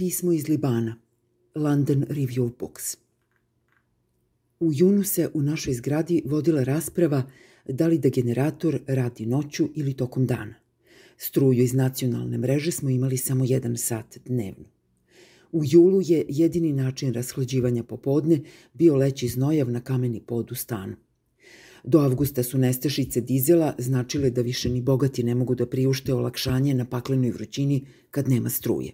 Pismo iz Libana. London Review Books. U junu se u našoj zgradi vodila rasprava da li da generator radi noću ili tokom dana. Struju iz nacionalne mreže smo imali samo jedan sat dnevno. U julu je jedini način rashlađivanja popodne bio leći znojav na kameni pod u stanu. Do avgusta su nestašice dizela značile da više ni bogati ne mogu da priušte olakšanje na paklenoj vrućini kad nema struje.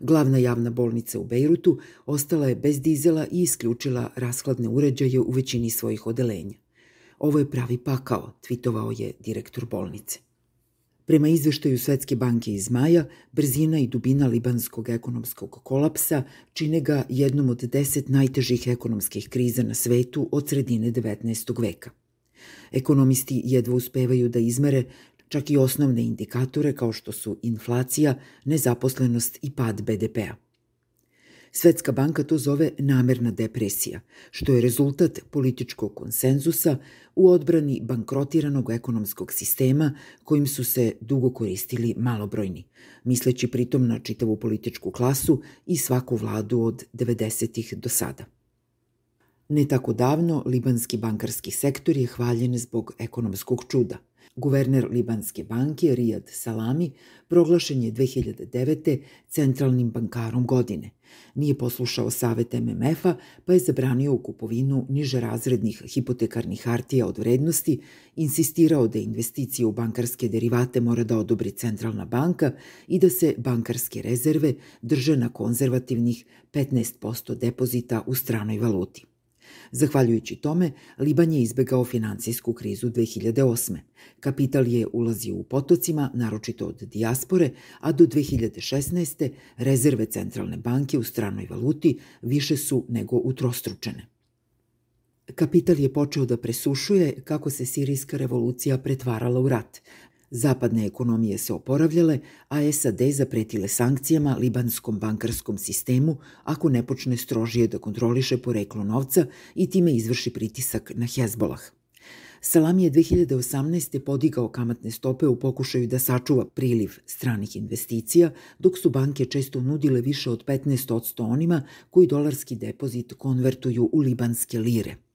Glavna javna bolnica u Bejrutu ostala je bez dizela i isključila raskladne uređaje u većini svojih odelenja. Ovo je pravi pakao, tvitovao je direktor bolnice. Prema izveštaju Svetske banke iz maja, brzina i dubina libanskog ekonomskog kolapsa čine ga jednom od deset najtežih ekonomskih kriza na svetu od sredine 19. veka. Ekonomisti jedva uspevaju da izmere čak i osnovne indikatore kao što su inflacija, nezaposlenost i pad BDP-a. Svetska banka to zove namerna depresija, što je rezultat političkog konsenzusa u odbrani bankrotiranog ekonomskog sistema kojim su se dugo koristili malobrojni, misleći pritom na čitavu političku klasu i svaku vladu od 90. do sada. Ne tako davno, libanski bankarski sektor je hvaljen zbog ekonomskog čuda. Guverner Libanske banke Rijad Salami proglašen je 2009. centralnim bankarom godine. Nije poslušao savet MMF-a, pa je zabranio kupovinu niže razrednih hipotekarnih hartija od vrednosti, insistirao da investicije u bankarske derivate mora da odobri centralna banka i da se bankarske rezerve drže na konzervativnih 15% depozita u stranoj valuti. Zahvaljujući tome, Liban je izbegao financijsku krizu 2008. Kapital je ulazio u potocima, naročito od dijaspore, a do 2016. rezerve centralne banke u stranoj valuti više su nego utrostručene. Kapital je počeo da presušuje kako se sirijska revolucija pretvarala u rat, Zapadne ekonomije se oporavljale, a SAD zapretile sankcijama libanskom bankarskom sistemu ako ne počne strožije da kontroliše poreklo novca i time izvrši pritisak na Hezbolah. Salam je 2018. podigao kamatne stope u pokušaju da sačuva priliv stranih investicija, dok su banke često nudile više od 15% onima koji dolarski depozit konvertuju u libanske lire –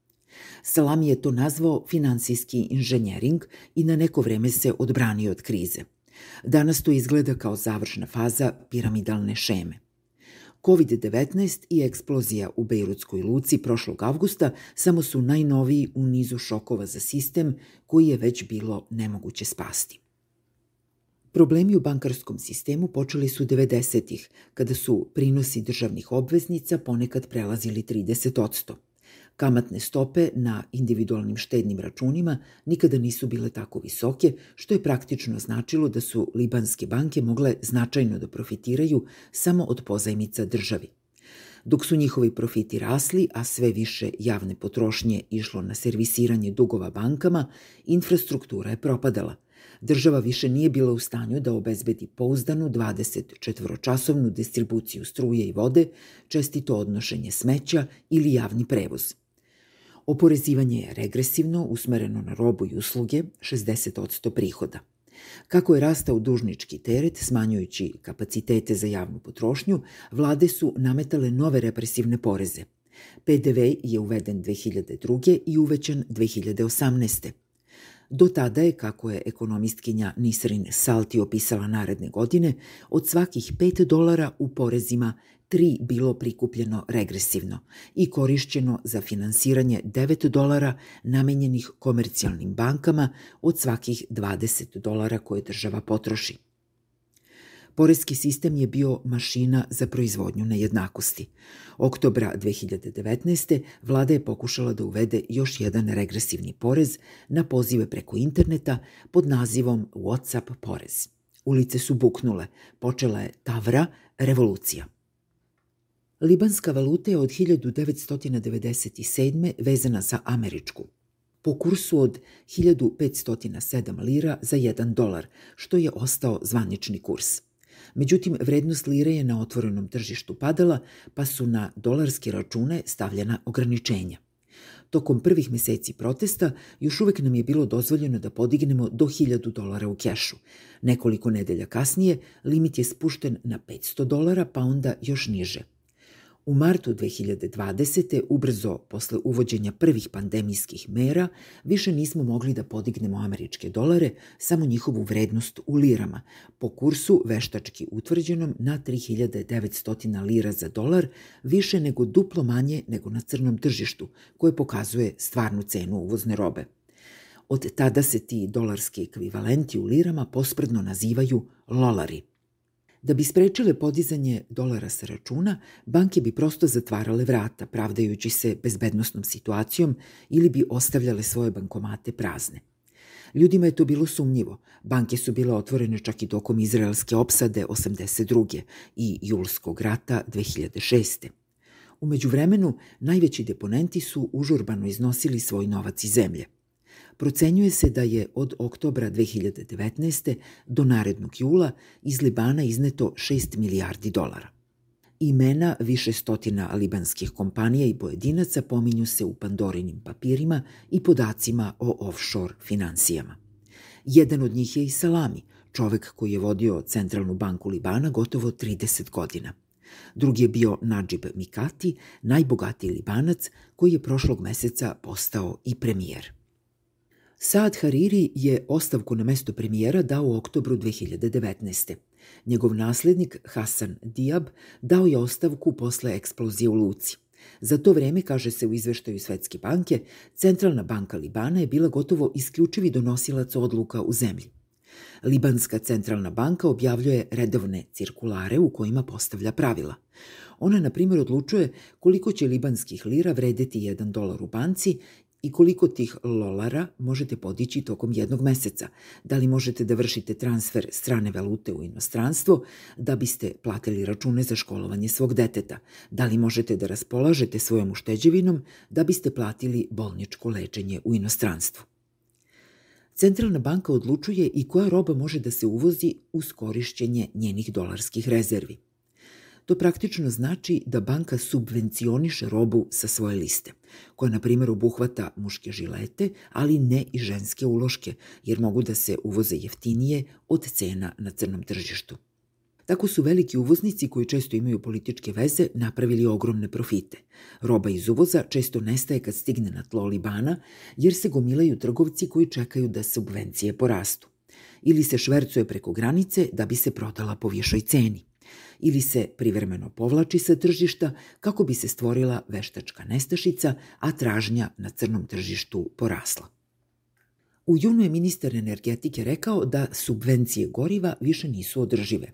Salami je to nazvao finansijski inženjering i na neko vreme se odbranio od krize. Danas to izgleda kao završna faza piramidalne šeme. COVID-19 i eksplozija u Bejrutskoj luci prošlog avgusta samo su najnoviji u nizu šokova za sistem koji je već bilo nemoguće spasti. Problemi u bankarskom sistemu počeli su 90-ih, kada su prinosi državnih obveznica ponekad prelazili 30%. Kamatne stope na individualnim štednim računima nikada nisu bile tako visoke, što je praktično značilo da su libanske banke mogle značajno da profitiraju samo od pozajmica državi. Dok su njihovi profiti rasli, a sve više javne potrošnje išlo na servisiranje dugova bankama, infrastruktura je propadala. Država više nije bila u stanju da obezbedi pouzdanu 24-časovnu distribuciju struje i vode, čestito odnošenje smeća ili javni prevoz – Oporezivanje je regresivno, usmereno na robu i usluge, 60% prihoda. Kako je rastao dužnički teret, smanjujući kapacitete za javnu potrošnju, vlade su nametale nove represivne poreze. PDV je uveden 2002. i uvećan 2018. Do tada je, kako je ekonomistkinja Nisrin Salti opisala naredne godine, od svakih 5 dolara u porezima 3 bilo prikupljeno regresivno i korišćeno za finansiranje 9 dolara namenjenih komercijalnim bankama od svakih 20 dolara koje država potroši. Poreski sistem je bio mašina za proizvodnju nejednakosti. Oktobra 2019. vlada je pokušala da uvede još jedan regresivni porez na pozive preko interneta pod nazivom WhatsApp porez. Ulice su buknule, počela je Tavra, revolucija. Libanska valuta je od 1997. vezana za američku, po kursu od 1507 lira za 1 dolar, što je ostao zvanični kurs. Međutim, vrednost lire je na otvorenom tržištu padala, pa su na dolarske račune stavljena ograničenja. Tokom prvih meseci protesta još uvek nam je bilo dozvoljeno da podignemo do 1000 dolara u kešu. Nekoliko nedelja kasnije limit je spušten na 500 dolara, pa onda još niže – U martu 2020. ubrzo posle uvođenja prvih pandemijskih mera više nismo mogli da podignemo američke dolare, samo njihovu vrednost u lirama, po kursu veštački utvrđenom na 3900 lira za dolar, više nego duplo manje nego na crnom tržištu, koje pokazuje stvarnu cenu uvozne robe. Od tada se ti dolarski ekvivalenti u lirama pospredno nazivaju lolari – Da bi sprečile podizanje dolara sa računa, banke bi prosto zatvarale vrata, pravdajući se bezbednostnom situacijom ili bi ostavljale svoje bankomate prazne. Ljudima je to bilo sumnjivo. Banke su bile otvorene čak i tokom izraelske opsade 82. i julskog rata 2006. Umeđu vremenu, najveći deponenti su užurbano iznosili svoj novac iz zemlje. Procenjuje se da je od oktobra 2019. do narednog jula iz Libana izneto 6 milijardi dolara. Imena više stotina libanskih kompanija i pojedinaca pominju se u Pandorinim papirima i podacima o offshore financijama. Jedan od njih je i Salami, čovek koji je vodio Centralnu banku Libana gotovo 30 godina. Drugi je bio Najib Mikati, najbogatiji Libanac koji je prošlog meseca postao i premijer. Saad Hariri je ostavku na mesto premijera dao u oktobru 2019. Njegov naslednik Hasan Diab dao je ostavku posle eksplozije u Luci. Za to vreme, kaže se u izveštaju Svetske banke, Centralna banka Libana je bila gotovo isključivi donosilac odluka u zemlji. Libanska centralna banka objavljuje redovne cirkulare u kojima postavlja pravila. Ona, na primjer, odlučuje koliko će libanskih lira vredeti 1 dolar u banci i koliko tih lolara možete podići tokom jednog meseca. Da li možete da vršite transfer strane valute u inostranstvo da biste platili račune za školovanje svog deteta. Da li možete da raspolažete svojom ušteđevinom da biste platili bolničko lečenje u inostranstvu. Centralna banka odlučuje i koja roba može da se uvozi uz korišćenje njenih dolarskih rezervi. To praktično znači da banka subvencioniše robu sa svoje liste, koja na primjer obuhvata muške žilete, ali ne i ženske uloške, jer mogu da se uvoze jeftinije od cena na crnom tržištu. Tako su veliki uvoznici koji često imaju političke veze napravili ogromne profite. Roba iz uvoza često nestaje kad stigne na tlo Libana, jer se gomilaju trgovci koji čekaju da subvencije porastu. Ili se švercuje preko granice da bi se prodala po višoj ceni ili se privremeno povlači sa tržišta kako bi se stvorila veštačka nestašica, a tražnja na crnom tržištu porasla. U junu je ministar energetike rekao da subvencije goriva više nisu održive.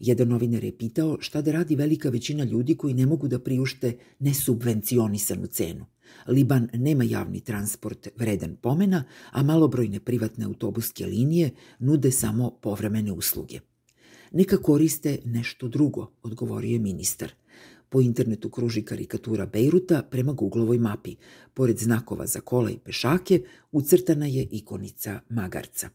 Jedan novinar je pitao šta da radi velika većina ljudi koji ne mogu da priušte nesubvencionisanu cenu. Liban nema javni transport vredan pomena, a malobrojne privatne autobuske linije nude samo povremene usluge – Neka koriste nešto drugo, odgovorio je ministar. Po internetu kruži karikatura Bejruta prema Googlovoj mapi. Pored znakova za kola i pešake ucrtana je ikonica magarca.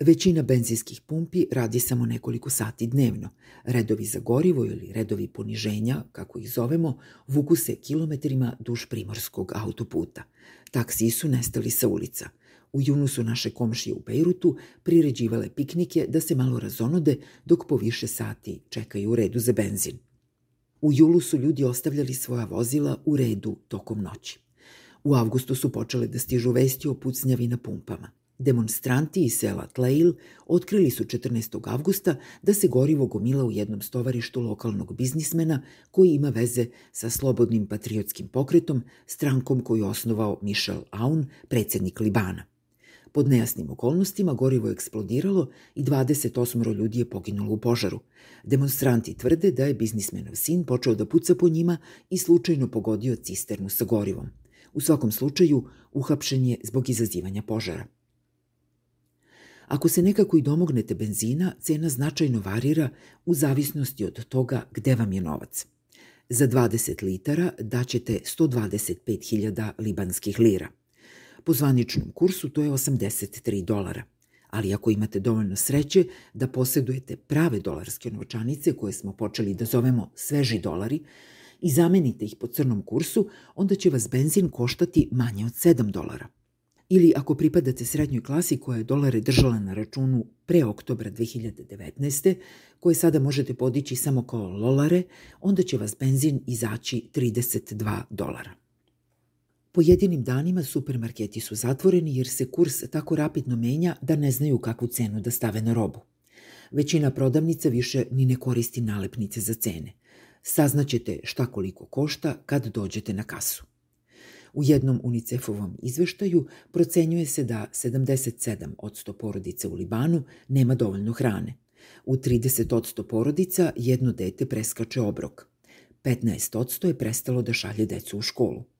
Većina benzinskih pumpi radi samo nekoliko sati dnevno. Redovi za gorivo ili redovi poniženja, kako ih zovemo, vuku se kilometrima duž primorskog autoputa. Taksiji su nestali sa ulica – U junu su naše komšije u Bejrutu priređivale piknike da se malo razonode dok po više sati čekaju u redu za benzin. U julu su ljudi ostavljali svoja vozila u redu tokom noći. U avgustu su počele da stižu vesti o pucnjavi na pumpama. Demonstranti iz sela Tlail otkrili su 14. avgusta da se gorivo gomila u jednom stovarištu lokalnog biznismena koji ima veze sa slobodnim patriotskim pokretom, strankom koju osnovao Michel Aoun, predsednik Libana. Pod nejasnim okolnostima gorivo je eksplodiralo i 28 ljudi je poginulo u požaru. Demonstranti tvrde da je biznismenov sin počeo da puca po njima i slučajno pogodio cisternu sa gorivom. U svakom slučaju, uhapšen je zbog izazivanja požara. Ako se nekako i domognete benzina, cena značajno varira u zavisnosti od toga gde vam je novac. Za 20 litara daćete 125.000 libanskih lira – Po zvaničnom kursu to je 83 dolara. Ali ako imate dovoljno sreće da posedujete prave dolarske novčanice koje smo počeli da zovemo sveži dolari i zamenite ih po crnom kursu, onda će vas benzin koštati manje od 7 dolara. Ili ako pripadate srednjoj klasi koja je dolare držala na računu pre oktobra 2019. koje sada možete podići samo kao lolare, onda će vas benzin izaći 32 dolara. Pojedinim danima supermarketi su zatvoreni jer se kurs tako rapidno menja da ne znaju kakvu cenu da stave na robu. Većina prodavnica više ni ne koristi nalepnice za cene. Saznaćete šta koliko košta kad dođete na kasu. U jednom UNICEF-ovom izveštaju procenjuje se da 77 od 100 porodica u Libanu nema dovoljno hrane. U 30 od 100 porodica jedno dete preskače obrok. 15 od 100 je prestalo da šalje decu u školu.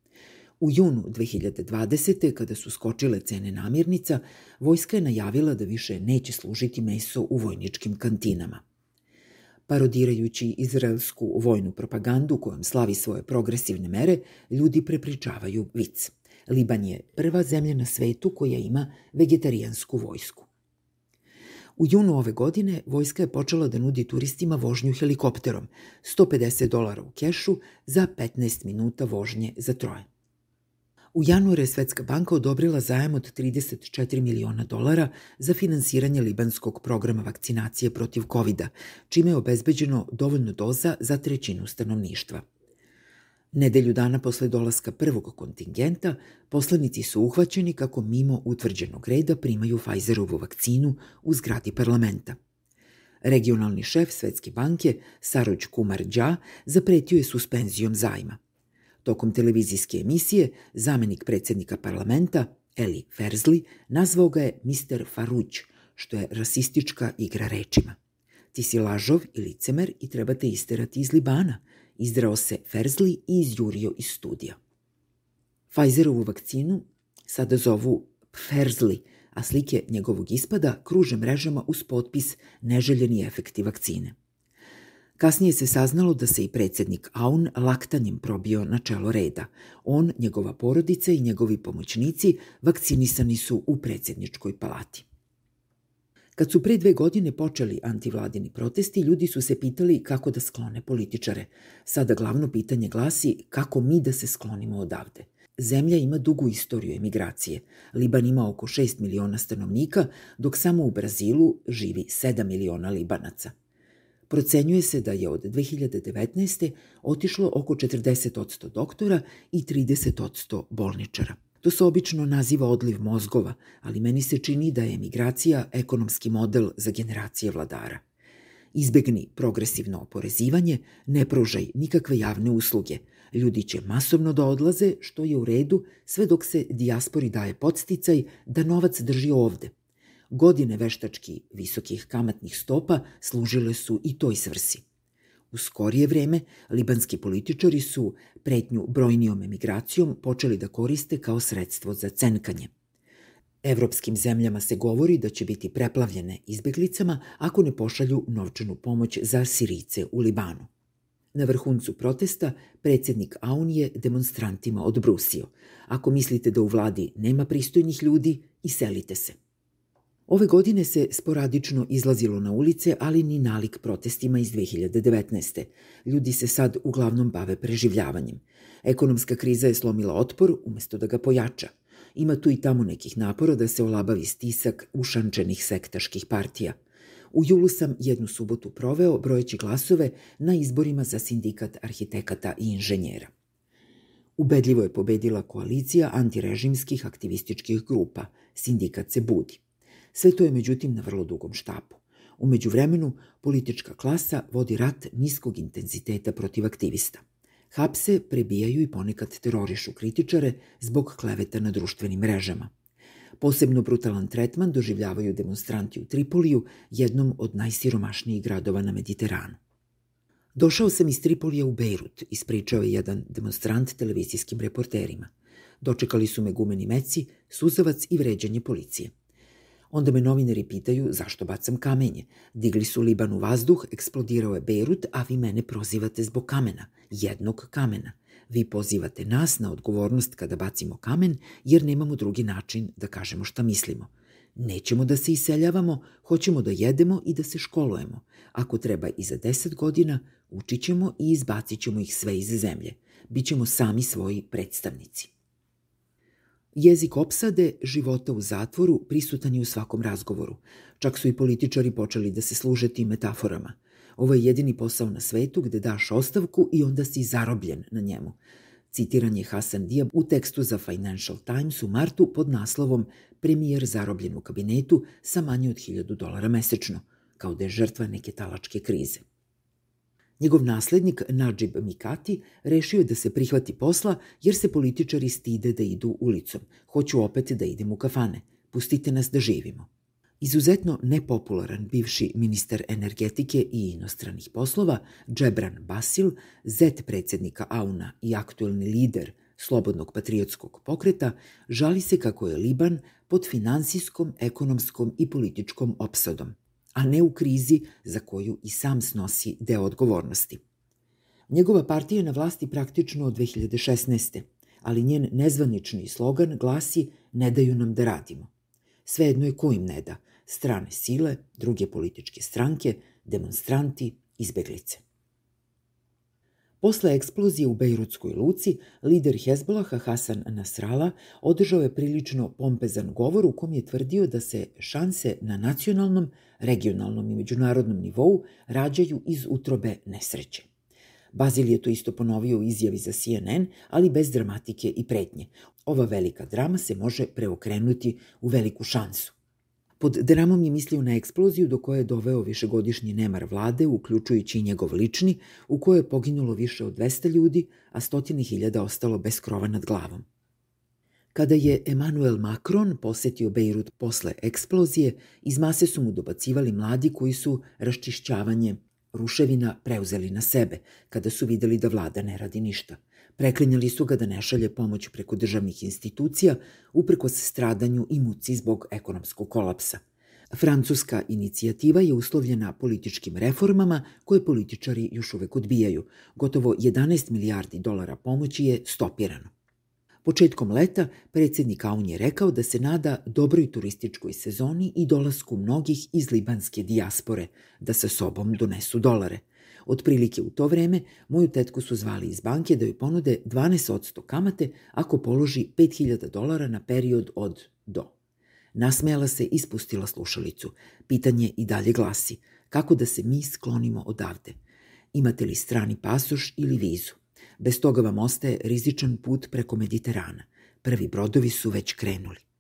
U junu 2020. kada su skočile cene namirnica, vojska je najavila da više neće služiti meso u vojničkim kantinama. Parodirajući izraelsku vojnu propagandu kojom slavi svoje progresivne mere, ljudi prepričavaju vic. Liban je prva zemlja na svetu koja ima vegetarijansku vojsku. U junu ove godine vojska je počela da nudi turistima vožnju helikopterom, 150 dolara u kešu za 15 minuta vožnje za troje. U januaru je Svetska banka odobrila zajam od 34 miliona dolara za finansiranje libanskog programa vakcinacije protiv covid čime je obezbeđeno dovoljno doza za trećinu stanovništva. Nedelju dana posle dolaska prvog kontingenta, poslanici su uhvaćeni kako mimo utvrđenog reda primaju Pfizerovu vakcinu u zgradi parlamenta. Regionalni šef Svetske banke, Sarođ Kumar Đa, zapretio je suspenzijom zajma. Tokom televizijske emisije, zamenik predsednika parlamenta, Eli Ferzli, nazvao ga je Mr. Faruć, što je rasistička igra rečima. Ti si lažov i licemer i treba te isterati iz Libana, izdrao se Ferzli i izjurio iz studija. Pfizerovu vakcinu sada zovu Ferzli, a slike njegovog ispada kruže mrežama uz potpis neželjeni efekti vakcine. Kasnije se saznalo da se i predsednik Aun laktanjem probio na čelo reda. On, njegova porodica i njegovi pomoćnici vakcinisani su u predsedničkoj palati. Kad su pre dve godine počeli antivladini protesti, ljudi su se pitali kako da sklone političare. Sada glavno pitanje glasi kako mi da se sklonimo odavde. Zemlja ima dugu istoriju emigracije. Liban ima oko 6 miliona stanovnika, dok samo u Brazilu živi 7 miliona Libanaca – Procenjuje se da je od 2019. otišlo oko 40% doktora i 30% bolničara. To se obično naziva odliv mozgova, ali meni se čini da je emigracija ekonomski model za generacije vladara. Izbegni progresivno oporezivanje, ne pružaj nikakve javne usluge. Ljudi će masovno da odlaze, što je u redu, sve dok se dijaspori daje podsticaj da novac drži ovde – Godine veštački visokih kamatnih stopa služile su i toj svrsi. U skorije vreme, libanski političari su pretnju brojnijom emigracijom počeli da koriste kao sredstvo za cenkanje. Evropskim zemljama se govori da će biti preplavljene izbeglicama ako ne pošalju novčanu pomoć za Sirice u Libanu. Na vrhuncu protesta predsednik Aun je demonstrantima odbrusio. Ako mislite da u vladi nema pristojnih ljudi, iselite se. Ove godine se sporadično izlazilo na ulice, ali ni nalik protestima iz 2019. Ljudi se sad uglavnom bave preživljavanjem. Ekonomska kriza je slomila otpor umesto da ga pojača. Ima tu i tamo nekih napora da se olabavi stisak ušančenih sektaških partija. U julu sam jednu subotu proveo brojeći glasove na izborima za sindikat arhitekata i inženjera. Ubedljivo je pobedila koalicija antirežimskih aktivističkih grupa. Sindikat se budi. Sve to je međutim na vrlo dugom štapu. Umeđu vremenu, politička klasa vodi rat niskog intenziteta protiv aktivista. Hapse prebijaju i ponekad terorišu kritičare zbog kleveta na društvenim mrežama. Posebno brutalan tretman doživljavaju demonstranti u Tripoliju, jednom od najsiromašnijih gradova na Mediteranu. Došao sam iz Tripolija u Bejrut, ispričao je jedan demonstrant televizijskim reporterima. Dočekali su me gumeni meci, suzavac i vređanje policije. Onda me novinari pitaju zašto bacam kamenje. Digli su Liban u vazduh, eksplodirao je Bejrut, a vi mene prozivate zbog kamena, jednog kamena. Vi pozivate nas na odgovornost kada bacimo kamen, jer nemamo drugi način da kažemo šta mislimo. Nećemo da se iseljavamo, hoćemo da jedemo i da se školujemo. Ako treba i za deset godina, učit ćemo i izbacit ćemo ih sve iz zemlje. Bićemo sami svoji predstavnici. Jezik opsade života u zatvoru prisutan je u svakom razgovoru. Čak su i političari počeli da se služe tim metaforama. Ovo je jedini posao na svetu gde daš ostavku i onda si zarobljen na njemu. Citiran je Hasan Diab u tekstu za Financial Times u martu pod naslovom Premijer zarobljen u kabinetu sa manje od 1000 dolara mesečno, kao da je žrtva neke talačke krize. Njegov naslednik Najib Mikati rešio je da se prihvati posla jer se političari stide da idu ulicom. Hoću opet da idem u kafane. Pustite nas da živimo. Izuzetno nepopularan bivši ministar energetike i inostranih poslova Džebran Basil, zet predsednika AUNA i aktuelni lider Slobodnog patriotskog pokreta, žali se kako je Liban pod finansijskom, ekonomskom i političkom opsadom, a ne u krizi za koju i sam snosi deo odgovornosti. Njegova partija je na vlasti praktično od 2016. ali njen nezvanični slogan glasi Ne daju nam da radimo. Svejedno je ko im ne da, strane sile, druge političke stranke, demonstranti, izbeglice. Posle eksplozije u Bejrutskoj luci, lider Hezbolaha Hasan Nasrala održao je prilično pompezan govor u kom je tvrdio da se šanse na nacionalnom, regionalnom i međunarodnom nivou rađaju iz utrobe nesreće. Bazil je to isto ponovio u izjavi za CNN, ali bez dramatike i pretnje. Ova velika drama se može preokrenuti u veliku šansu. Pod dramom je mislio na eksploziju do koje je doveo višegodišnji nemar vlade, uključujući i njegov lični, u kojoj je poginulo više od 200 ljudi, a stotine hiljada ostalo bez krova nad glavom. Kada je Emmanuel Macron posetio Bejrut posle eksplozije, iz mase su mu dobacivali mladi koji su raščišćavanje ruševina preuzeli na sebe, kada su videli da vlada ne radi ništa – Preklinjali su ga da ne šalje pomoć preko državnih institucija, uprkos stradanju i muci zbog ekonomskog kolapsa. Francuska inicijativa je uslovljena političkim reformama koje političari još uvek odbijaju. Gotovo 11 milijardi dolara pomoći je stopirano. Početkom leta predsednik Aun je rekao da se nada dobroj turističkoj sezoni i dolasku mnogih iz libanske dijaspore, da sa sobom donesu dolare – Otprilike u to vreme moju tetku su zvali iz banke da joj ponude 12% kamate ako položi 5000 dolara na period od do. Nasmejala se i spustila slušalicu. Pitanje i dalje glasi, kako da se mi sklonimo odavde? Imate li strani pasoš ili vizu? Bez toga vam ostaje rizičan put preko Mediterana. Prvi brodovi su već krenuli.